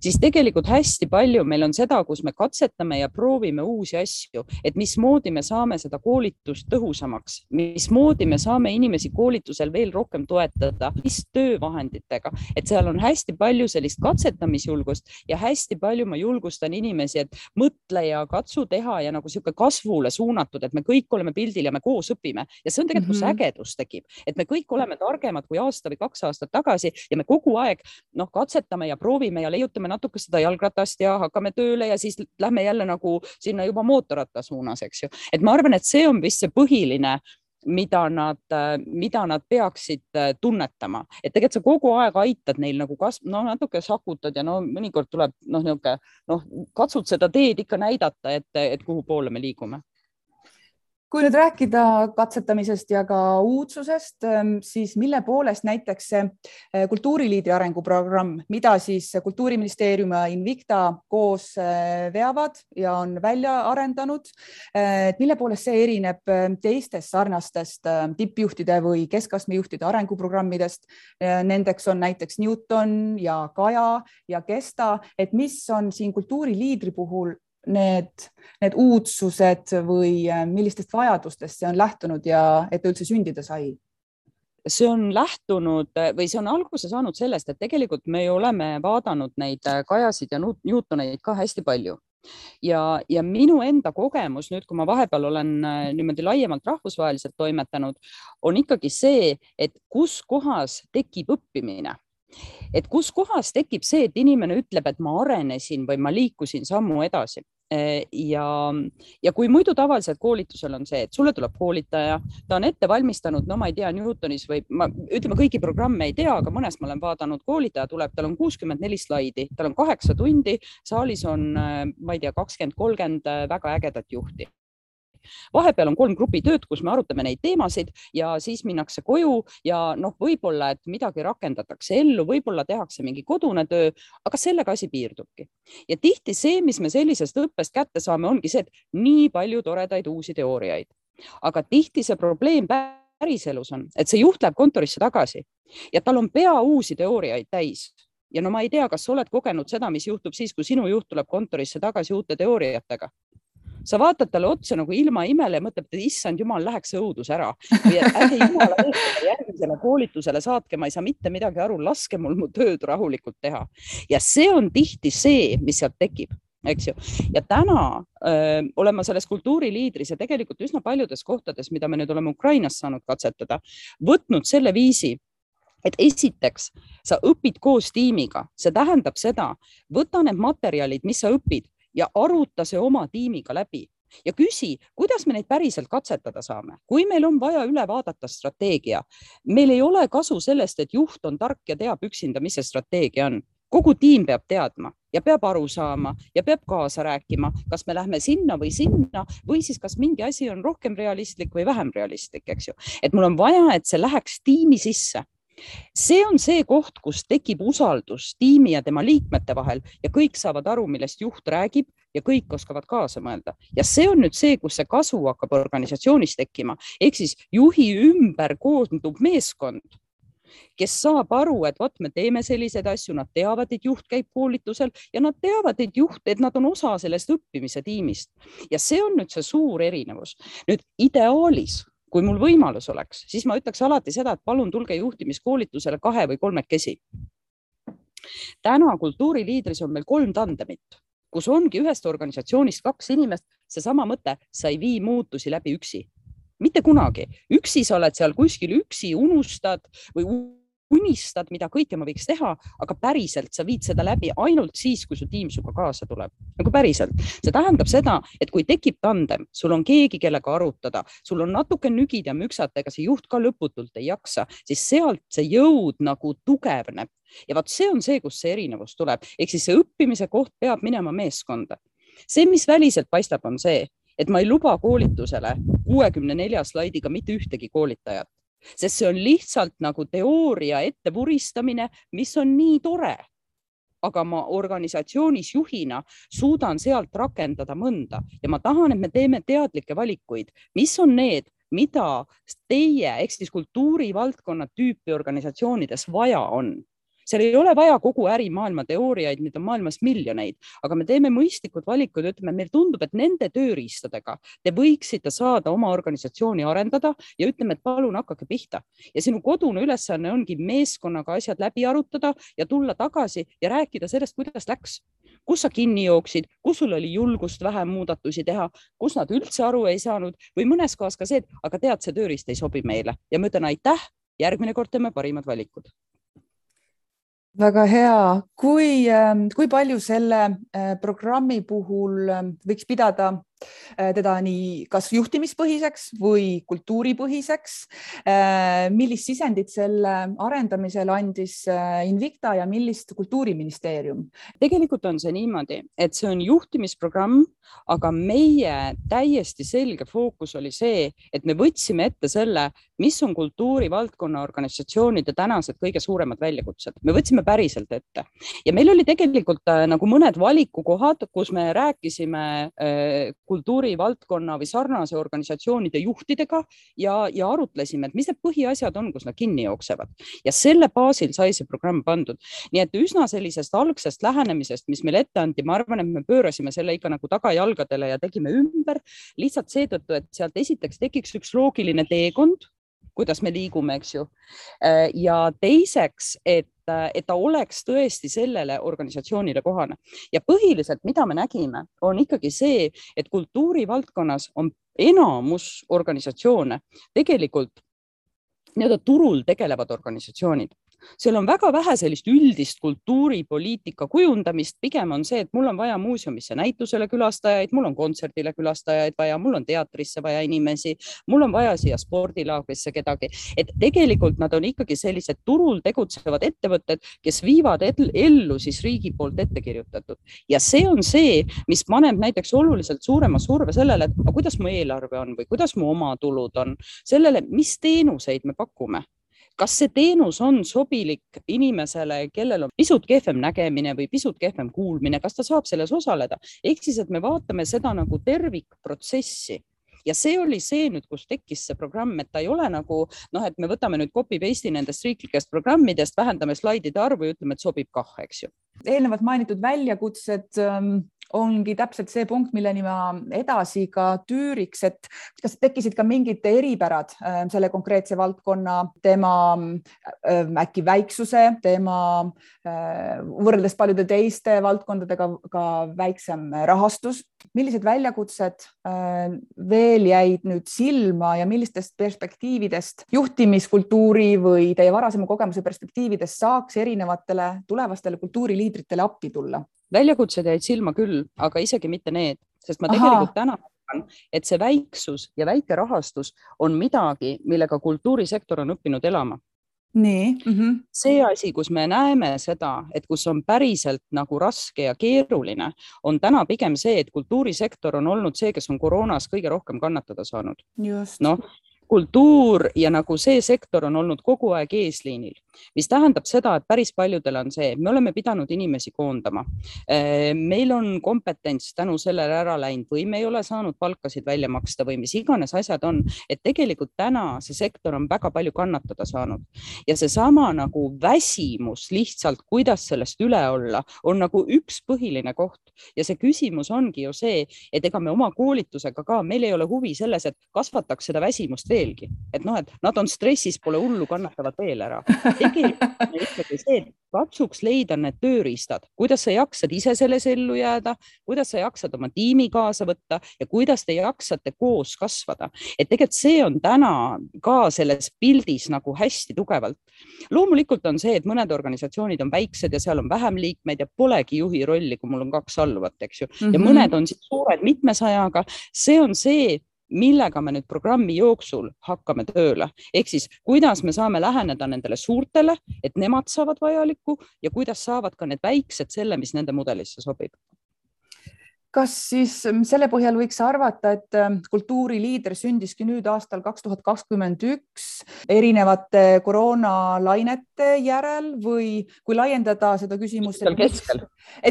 siis tegelikult hästi palju meil on seda, kus me katsetame ja proovime uusi asju, et mismoodi me saame seda koolitust tõhusamaks, mismoodi me saame inimesi koolitusel veel rohkem toetada, mis töövahenditega, et seal on hästi palju sellist katsetamisjulgust ja hästi palju ma julgustan inimesi, et mõtle ja katsu teha ja nagu niisugune kasv kasvule suunatud, et me kõik oleme pildil ja me koos õpime ja see on tegelikult mm, -hmm. kus mhm. ägedus tekib, et me kõik oleme targemad kui aasta või kaks aastat tagasi ja me kogu aeg noh, katsetame ja proovime ja leiutame natuke seda jalgratast ja hakkame tööle ja siis lähme jälle nagu sinna juba mootorratta suunas, eks ju. et ma arvan, et see on vist see põhiline mida nad, mida nad peaksid tunnetama, et tegelikult sa kogu aeg aitad neil nagu kas-, no natuke sakutad ja no mõnikord tuleb noh, niisugune noh, katsud seda teed ikka näidata, et, et kuhu poole me liigume kui nüüd rääkida katsetamisest ja ka uudsusest, ähm, siis mille poolest näiteks see äh, kultuuriliidri arenguprogramm, mida siis Kultuuriministeerium ja Invicta koos äh, veavad ja on välja arendanud, äh, et mille poolest see erineb teistest sarnastest tippjuhtide või keskastme juhtide arenguprogrammidest. Nendeks on näiteks Newton ja Kaja ja Kesta, et mis on siin kultuuriliidri puhul need, need uudsused või äh, millistest vajadustest see on lähtunud ja et ta üldse sündida sai? see on lähtunud või see on alguse saanud sellest, et tegelikult me ju oleme vaadanud neid äh, Kajasid ja Newtoneid ka hästi palju ja, ja minu enda kogemus nüüd, kui ma vahepeal olen äh, niimoodi laiemalt rahvusvaheliselt toimetanud, on ikkagi see, et kus kohas tekib õppimine et kus kohas tekib see, et inimene ütleb, et ma arenesin või ma liikusin sammu edasi? Äh, ja, ja kui muidu tavaliselt koolitusel on see, et sulle tuleb koolitaja, ta on ette valmistanud, no ma ei tea, Newtonis või ma ütleme, kõiki programme ei tea, aga mõnes ma olen vaadanud, koolitaja tuleb, tal on kuuskümmend neli slaidi, tal on kaheksa tundi, saalis on, äh, ma ei tea, kakskümmend, kolmkümmend äh, väga ägedat juhti vahepeal on kolm grupitööd, kus me arutame neid teemasid ja siis minnakse koju ja noh, võib-olla, et midagi rakendatakse ellu, võib-olla tehakse mingi kodune töö, aga sellega asi piirdubki. ja tihti see, mis me sellisest õppest kätte saame, ongi see, et nii palju toredaid uusi teooriaid, aga tihti see probleem päriselus on, et see juht läheb kontorisse tagasi ja tal on pea uusi teooriaid täis. Ja no ma ei tea, kas sa oled kogenud seda, mis juhtub siis, kui sinu juht tuleb kontorisse tagasi uute teooriatega sa vaatad talle otsa nagu ilma imele ja mõtled, et issand jumal, läheks see õudus ära ärge jumala eest järgmisele koolitusele saatke, ma ei saa mitte midagi aru, laske mul mu tööd rahulikult teha. ja see on tihti see, mis sealt tekib eks ju. ja täna öö, olen ma selles kultuuriliidris ja tegelikult üsna paljudes kohtades, mida me nüüd oleme Ukrainas saanud katsetada, võtnud selle viisi, et esiteks sa õpid koos tiimiga, see tähendab seda, võta need materjalid, mis sa õpid, ja aruta see oma tiimiga läbi ja küsi, kuidas me neid päriselt katsetada saame. kui meil on vaja üle vaadata strateegia, meil ei ole kasu sellest, et juht on tark ja teab üksinda, mis see strateegia on. kogu tiim peab teadma ja peab aru saama ja peab kaasa rääkima, kas me lähme sinna või sinna või siis kas mingi asi on rohkem realistlik või vähem realistlik, eks ju. et mul on vaja, et see läheks tiimi sisse see on see koht, kus tekib usaldus tiimi ja tema liikmete vahel ja kõik saavad aru, millest juht räägib ja kõik oskavad kaasa mõelda. Ja see on nüüd see, kus see kasu hakkab organisatsioonis tekkima, ehk siis juhi ümber koondub meeskond kes saab aru, et vot me teeme selliseid asju, nad teavad, et juht käib koolitusel ja nad teavad, et juht, et nad on osa sellest õppimise tiimist. Ja see on nüüd see suur erinevus. nüüd ideaalis kui mul võimalus oleks, siis ma ütleks alati seda, et palun tulge juhtimiskoolitusele kahe või kolmekesi. täna kultuuriliidris on meil kolm tandemit, kus ongi ühest organisatsioonist kaks inimest, seesama mõte, sa ei vii muutusi läbi üksi. Mitte kunagi, üksi sa oled seal kuskil üksi, unustad või unistad, mida kõike ma võiks teha, aga päriselt sa viid seda läbi ainult siis, kui su tiim sinuga kaasa tuleb, nagu päriselt. see tähendab seda, et kui tekib tandem, sul on keegi, kellega arutada, sul on natuke nügida ja müksata, ega see juht ka lõputult ei jaksa, siis sealt see jõud nagu tugevneb ja vot see on see, kus see erinevus tuleb, ehk siis see õppimise koht peab minema meeskonda. see, mis väliselt paistab, on see, et ma ei luba koolitusele kuuekümne nelja slaidiga mitte ühtegi koolitajat sest see on lihtsalt nagu teooria ettevuristamine, mis on nii tore. aga ma organisatsioonis juhina suudan sealt rakendada mõnda ja ma tahan, et me teeme teadlikke valikuid, mis on need, mida teie ehk siis kultuurivaldkonna tüüpi organisatsioonides vaja on seal ei ole vaja kogu ärimaailma teooriaid, mida on maailmas miljoneid, aga me teeme mõistlikud valikud, ütleme, meile tundub, et nende tööriistadega te võiksite saada oma organisatsiooni arendada ja ütleme, et palun hakake pihta. ja sinu kodune ülesanne ongi meeskonnaga asjad läbi arutada ja tulla tagasi ja rääkida sellest, kuidas läks kus sa kinni jooksid, kus sul oli julgust vähem muudatusi teha, kus nad üldse aru ei saanud või mõnes kohas ka see, et aga tead, see tööriist ei sobi meile ja ma ütlen aitäh, järgmine kord teeme parimad valikud väga hea, kui, ähm, kui palju selle äh, programmi puhul ähm, võiks pidada teda nii kas juhtimispõhiseks või kultuuripõhiseks. millist sisendit selle arendamisel andis Invicta ja millist Kultuuriministeerium? tegelikult on see niimoodi, et see on juhtimisprogramm, aga meie täiesti selge fookus oli see, et me võtsime ette selle, mis on kultuurivaldkonna organisatsioonide tänased kõige suuremad väljakutsed, me võtsime päriselt ette ja meil oli tegelikult äh, nagu mõned valikukohad, kus me rääkisime äh, kultuurivaldkonna või sarnase organisatsioonide juhtidega ja, ja arutlesime, et mis need põhiasjad on, kus nad kinni jooksevad ja selle baasil sai see programm pandud. nii et üsna sellisest algsest lähenemisest, mis meile ette anti, ma arvan, et me pöörasime selle ikka nagu tagajalgadele ja tegime ümber lihtsalt seetõttu, et sealt esiteks tekiks üks loogiline teekond kuidas me liigume, eks ju. Ja teiseks, et, et ta oleks tõesti sellele organisatsioonile kohane. Ja põhiliselt, mida me nägime, on ikkagi see, et kultuurivaldkonnas on enamus organisatsioone tegelikult nii-öelda turul tegelevad organisatsioonid seal on väga vähe sellist üldist kultuuripoliitika kujundamist, pigem on see, et mul on vaja muuseumisse näitusele külastajaid, mul on kontserdile külastajaid vaja, mul on teatrisse vaja inimesi, mul on vaja siia spordilaagrisse kedagi, et tegelikult nad on ikkagi sellised turul tegutsevad ettevõtted, kes viivad ellu siis riigi poolt ette kirjutatud. Ja see on see, mis paneb näiteks oluliselt suurema surve sellele, et aga kuidas mu eelarve on või kuidas mu omatulud on, sellele, mis teenuseid me pakume kas see teenus on sobilik inimesele, kellel on pisut kehvem nägemine või pisut kehvem kuulmine, kas ta saab selles osaleda? ehk siis, et me vaatame seda nagu tervikprotsessi ja see oli see nüüd, kus tekkis see programm, et ta ei ole nagu noh, et me võtame nüüd copy paste'i nendest riiklikest programmidest, vähendame slaidide arvu ja ütleme, et sobib kah, eks ju. Eelnevalt mainitud väljakutsed ähm, ongi täpselt see punkt, milleni ma edasi ka tüüriks, et kas tekkisid ka mingid eripärad äh, selle konkreetse valdkonna, tema äh, äkki väiksuse, tema äh, võrreldes paljude teiste valdkondadega ka väiksem rahastus. millised väljakutsed veel jäid nüüd silma ja millistest perspektiividest, juhtimiskultuuri või teie varasema kogemuse perspektiividest saaks erinevatele tulevastele kultuuriliidritele appi tulla? väljakutsed jäid silma küll, aga isegi mitte need, sest ma tegelikult Aha. täna arvan, et see väiksus ja väike rahastus on midagi, millega kultuurisektor on õppinud elama nii mm. -hmm. see asi, kus me näeme seda, et kus on päriselt nagu raske ja keeruline, on täna pigem see, et kultuurisektor on olnud see, kes on koroonas kõige rohkem kannatada saanud. noh, kultuur ja nagu see sektor on olnud kogu aeg eesliinil mis tähendab seda, et päris paljudel on see, me oleme pidanud inimesi koondama. Äh, meil on kompetents tänu sellele ära läinud või me ei ole saanud palkasid välja maksta või mis iganes asjad on, et tegelikult täna see sektor on väga palju kannatada saanud. Ja seesama nagu väsimus lihtsalt, kuidas sellest üle olla, on nagu üks põhiline koht. Ja see küsimus ongi ju see, et ega me oma koolitusega ka, meil ei ole huvi selles, et kasvataks seda väsimust veelgi, et noh, et nad on stressis, pole hullu, kannatavad veel ära tegelikult on ikkagi see, et katsuks leida need tööriistad, kuidas sa jaksad ise selles ellu jääda, kuidas sa jaksad oma tiimi kaasa võtta ja kuidas te jaksate koos kasvada. et tegelikult see on täna ka selles pildis nagu hästi tugevalt. loomulikult on see, et mõned organisatsioonid on väiksed ja seal on vähem liikmeid ja polegi juhi rolli, kui mul on kaks alluvat, eks ju, ja mm -hmm. mõned on siis suured mitmesajaga. see on see millega me nüüd programmi jooksul hakkame tööle, ehk siis kuidas me saame läheneda nendele suurtele, et nemad saavad vajalikku ja kuidas saavad ka need väiksed selle, mis nende mudelisse sobib kas siis mm, selle põhjal võiks arvata, et mm, kultuuriliider sündiski nüüd aastal kaks tuhat kakskümmend üks erinevate koroonalainete järel või kui laiendada seda küsimust, et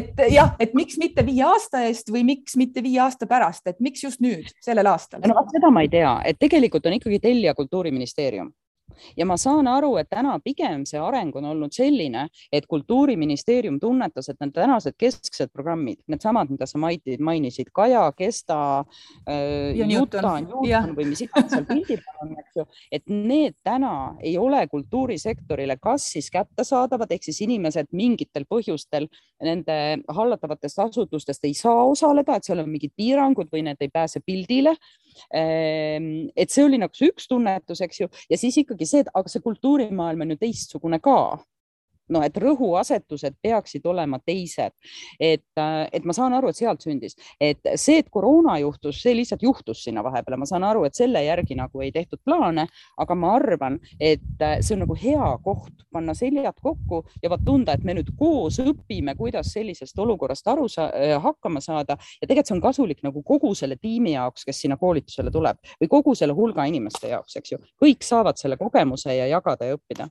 et jah, et miks mitte viie aasta eest või miks mitte viie aasta pärast, et miks just nüüd, sellel aastal? no vot seda ma ei tea, et tegelikult on ikkagi tellija Kultuuriministeerium ja ma saan aru, et täna pigem see areng on olnud selline, et Kultuuriministeerium tunnetas, et need tänased kesksed programmid, needsamad, mida sa mainisid, Kaja, Kesta äh,, Juta, Newton. Või mis iganes seal pildil on, eks ju, et need täna ei ole kultuurisektorile kas siis kättesaadavad, ehk siis inimesed mingitel põhjustel nende hallatavatest asutustest ei saa osaleda, et seal on mingid piirangud või need ei pääse pildile et see oli nagu see üks tunnetus, eks ju, ja siis ikkagi see, et aga see kultuurimaailm on ju teistsugune ka noh, et rõhuasetused peaksid olema teised. et, äh, et ma saan aru, et sealt sündis, et see, et koroona juhtus, see lihtsalt juhtus sinna vahepeale, ma saan aru, et selle järgi nagu ei tehtud plaane, aga ma arvan, et äh, see on nagu hea koht panna seljad kokku ja vot tunda, et me nüüd koos õpime, kuidas sellisest olukorrast aru sa äh, hakkama saada. Ja tegelikult see on kasulik nagu kogu selle tiimi jaoks, kes sinna koolitusele tuleb või kogu selle hulga inimeste jaoks, eks ju, kõik saavad selle kogemuse ja jagada ja õppida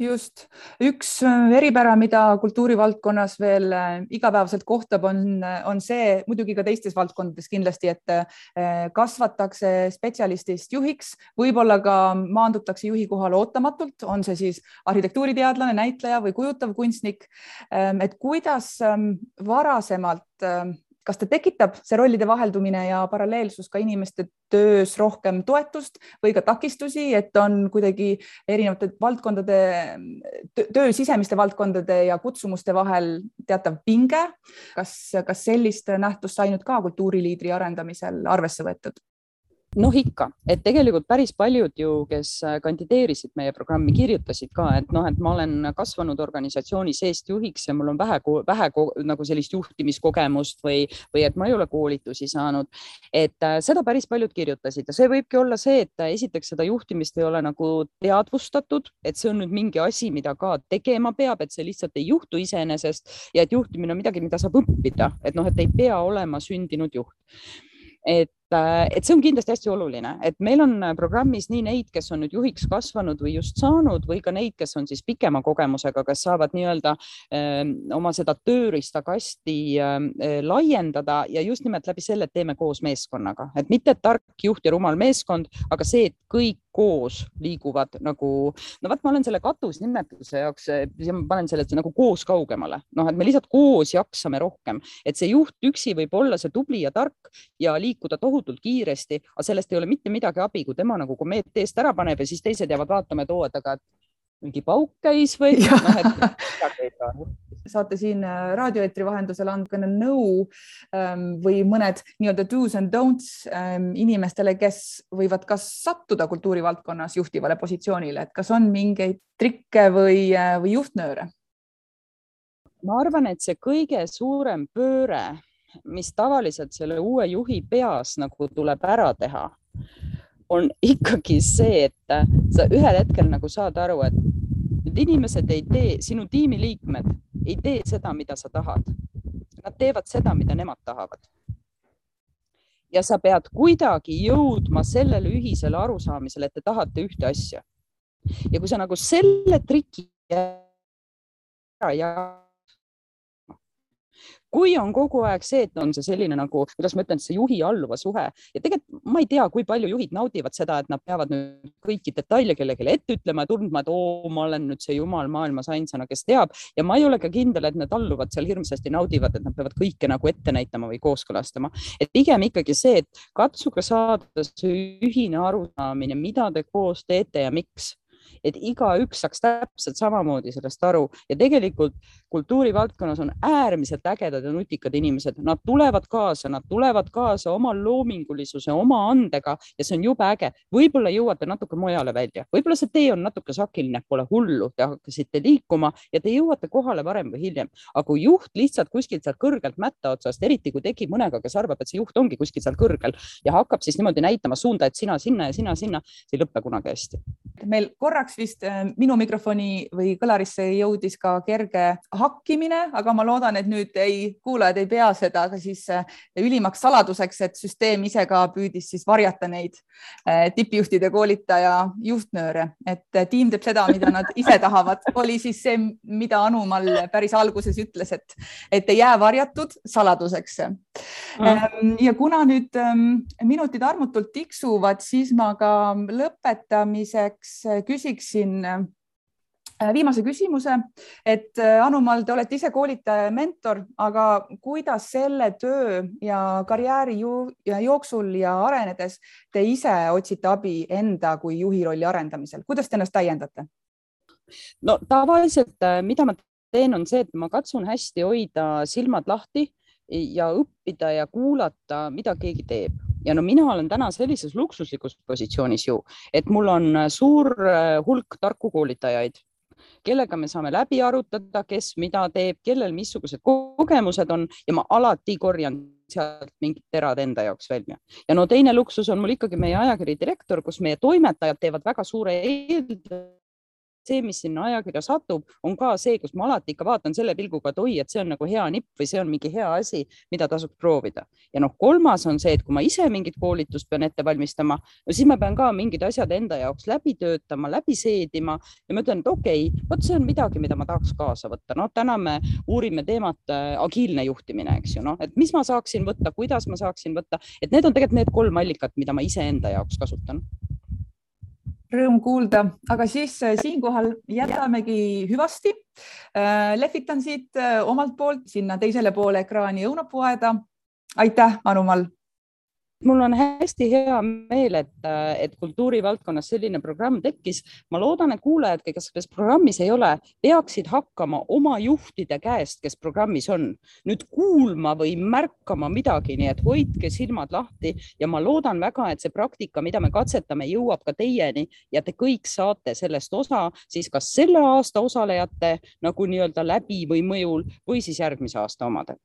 just üks äh, eripära, mida kultuurivaldkonnas veel äh, igapäevaselt kohtab, on, äh, on see muidugi ka teistes valdkondades kindlasti, et kasvatakse spetsialistist juhiks, võib-olla ka maandutakse juhi kohale ootamatult, on see siis arhitektuuriteadlane, näitleja või kujutav kunstnik. Ähm, et kuidas ähm, varasemalt ähm, kas ta tekitab, see rollide vaheldumine ja paralleelsus ka inimeste töös rohkem toetust või ka takistusi, et on kuidagi erinevate valdkondade, töö sisemiste valdkondade ja kutsumuste vahel teatav pinge. kas, kas sellist nähtust sai nüüd ka kultuuriliidri arendamisel arvesse võetud? Noh, ikka, et tegelikult päris paljud ju, kes äh, kandideerisid meie programmi, kirjutasid ka, et noh, et ma olen kasvanud organisatsiooni seest juhiks ja mul on vähe, vähe nagu sellist juhtimiskogemust või, või et ma ei ole koolitusi saanud. et äh, seda päris paljud kirjutasid ja see võibki olla see, et äh, esiteks seda juhtimist ei ole nagu teadvustatud, et see on nüüd mingi asi, mida ka tegema peab, et see lihtsalt ei juhtu iseenesest ja et juhtimine on midagi, mida saab õppida, et noh, et ei pea olema sündinud juht. Et et see on kindlasti hästi oluline, et meil on äh, programmis nii neid, kes on nüüd juhiks kasvanud või just saanud või ka neid, kes on siis pikema kogemusega, kes saavad nii-öelda äh, oma seda tööriistakasti äh, äh, laiendada ja just nimelt läbi selle, et teeme koos meeskonnaga, et mitte tark juht ja rumal meeskond, aga see, et kõik koos liiguvad nagu, no vot, ma olen selle katusnimetuse jaoks, ma panen selle nagu koos kaugemale, noh, et me lihtsalt koos jaksame rohkem, et see juht üksi võib olla see tubli ja tark ja liikuda tohutult tohutult kiiresti, aga sellest ei ole mitte midagi abi, kui tema nagu komeet eest ära paneb ja siis teised jäävad vaatama, et oo, et aga mingi pauk käis või noh, et saate siin äh, raadioeetri vahendusel anda nõu ähm, või mõned nii-öelda do's and don'ts ähm, inimestele, kes võivad kas sattuda kultuurivaldkonnas juhtivale positsioonile, et kas on mingeid trikke või, äh, või juhtnööre? ma arvan, et see kõige suurem pööre mis tavaliselt selle uue juhi peas nagu tuleb ära teha, on ikkagi see, et sa ühel hetkel nagu saad aru, et need inimesed ei tee, sinu tiimiliikmed ei tee seda, mida sa tahad. Nad teevad seda, mida nemad tahavad. ja sa pead kuidagi jõudma sellele ühisele arusaamisele, et te tahate ühte asja. ja kui sa nagu selle triki ära jagad kui on kogu aeg see, et on see selline nagu, kuidas ma ütlen, see juhi-alluva suhe ja tegelikult ma ei tea, kui palju juhid naudivad seda, et nad peavad nüüd kõiki detaile kellelegi ette ütlema ja tundma, et oo, ma olen nüüd see jumal maailmas ainsana, kes teab ja ma ei ole ka kindel, et need alluvad seal hirmsasti naudivad, et nad peavad kõike nagu ette näitama või kooskõlastama. et pigem ikkagi see, et katsuge saada see ühine arusaamine, mida te koos teete ja miks et igaüks saaks täpselt samamoodi sellest aru ja tegelikult kultuurivaldkonnas on äärmiselt ägedad ja nutikad inimesed, nad tulevad kaasa, nad tulevad kaasa oma loomingulisuse, oma andega ja see on jube äge. võib-olla jõuate natuke mujale välja, võib-olla see tee on natuke sakiline, pole hullu, te hakkasite liikuma ja te jõuate kohale varem või hiljem, aga kui juht lihtsalt kuskilt sealt kõrgelt mätta otsast, eriti kui tekib mõnega, kes arvab, et see juht ongi kuskil seal kõrgel ja hakkab siis niimoodi näitama suunda, et sina sinna ja sina sinna, see ei lõpe kunagi hästi. meil korraks vist äh, minu mikrofoni või kõlarisse jõudis ka kerge hakkimine, aga ma loodan, et nüüd ei, kuulajad ei pea seda ka siis äh, ülimaks saladuseks, et süsteem ise ka püüdis siis varjata neid äh, tippjuhtide koolitaja juhtnööre, et tiim teeb seda, mida nad ise tahavad, oli siis see, mida Anumal päris alguses ütles, et, et ei jää varjatud saladuseks. Mm.. ja kuna nüüd ähm, minutid armutult tiksuvad, siis ma ka lõpetamiseks küsiksin äh, viimase küsimuse, et äh, Anumal, te olete ise koolitaja ja mentor, aga kuidas selle töö ja karjääri ju, ja jooksul ja arenedes te ise otsite abi enda kui juhi rolli arendamisel, kuidas te ennast täiendate? no tavaliselt, äh, mida ma teen, on see, et ma katsun hästi hoida silmad lahti ja õppida ja kuulata, mida keegi teeb ja no mina olen täna sellises luksuslikus positsioonis ju, et mul on suur äh, hulk tarku koolitajaid kellega me saame läbi arutada, kes mida teeb, kellel missugused kogemused on ja ma alati korjan sealt mingid terad enda jaoks välja. ja no teine luksus on mul ikkagi meie ajakiri direktor, kus meie toimetajad teevad väga suure eelduse see, mis sinna ajakirja satub, on ka see, kus ma alati ikka vaatan selle pilguga, et oi, et see on nagu hea nipp või see on mingi hea asi, mida tasub proovida. ja noh, kolmas on see, et kui ma ise mingit koolitust pean ette valmistama, no siis ma pean ka mingid asjad enda jaoks läbi töötama, läbi seedima ja ma ütlen, et okei okay,, vot see on midagi, mida ma tahaks kaasa võtta. noh, täna me uurime teemat äh, agiilne juhtimine, eks ju, noh, et mis ma saaksin võtta, kuidas ma saaksin võtta, et need on tegelikult need kolm allikat, mida ma iseenda jaoks kasutan Rõõm kuulda, aga siis äh, siinkohal jätamegi hüvasti. Äh, lehvitan siit äh, omalt poolt sinna teisele poole ekraani õunapuuaeda. aitäh, Anu-Mall mul on hästi hea meel, et, et kultuurivaldkonnas selline programm tekkis. ma loodan, et kuulajad, kes, kes programmis ei ole, peaksid hakkama oma juhtide käest, kes programmis on, nüüd kuulma või märkama midagi, nii et hoidke silmad lahti ja ma loodan väga, et see praktika, mida me katsetame, jõuab ka teieni ja te kõik saate sellest osa siis kas selle aasta osalejate nagu nii-öelda läbi või mõjul või siis järgmise aasta omadel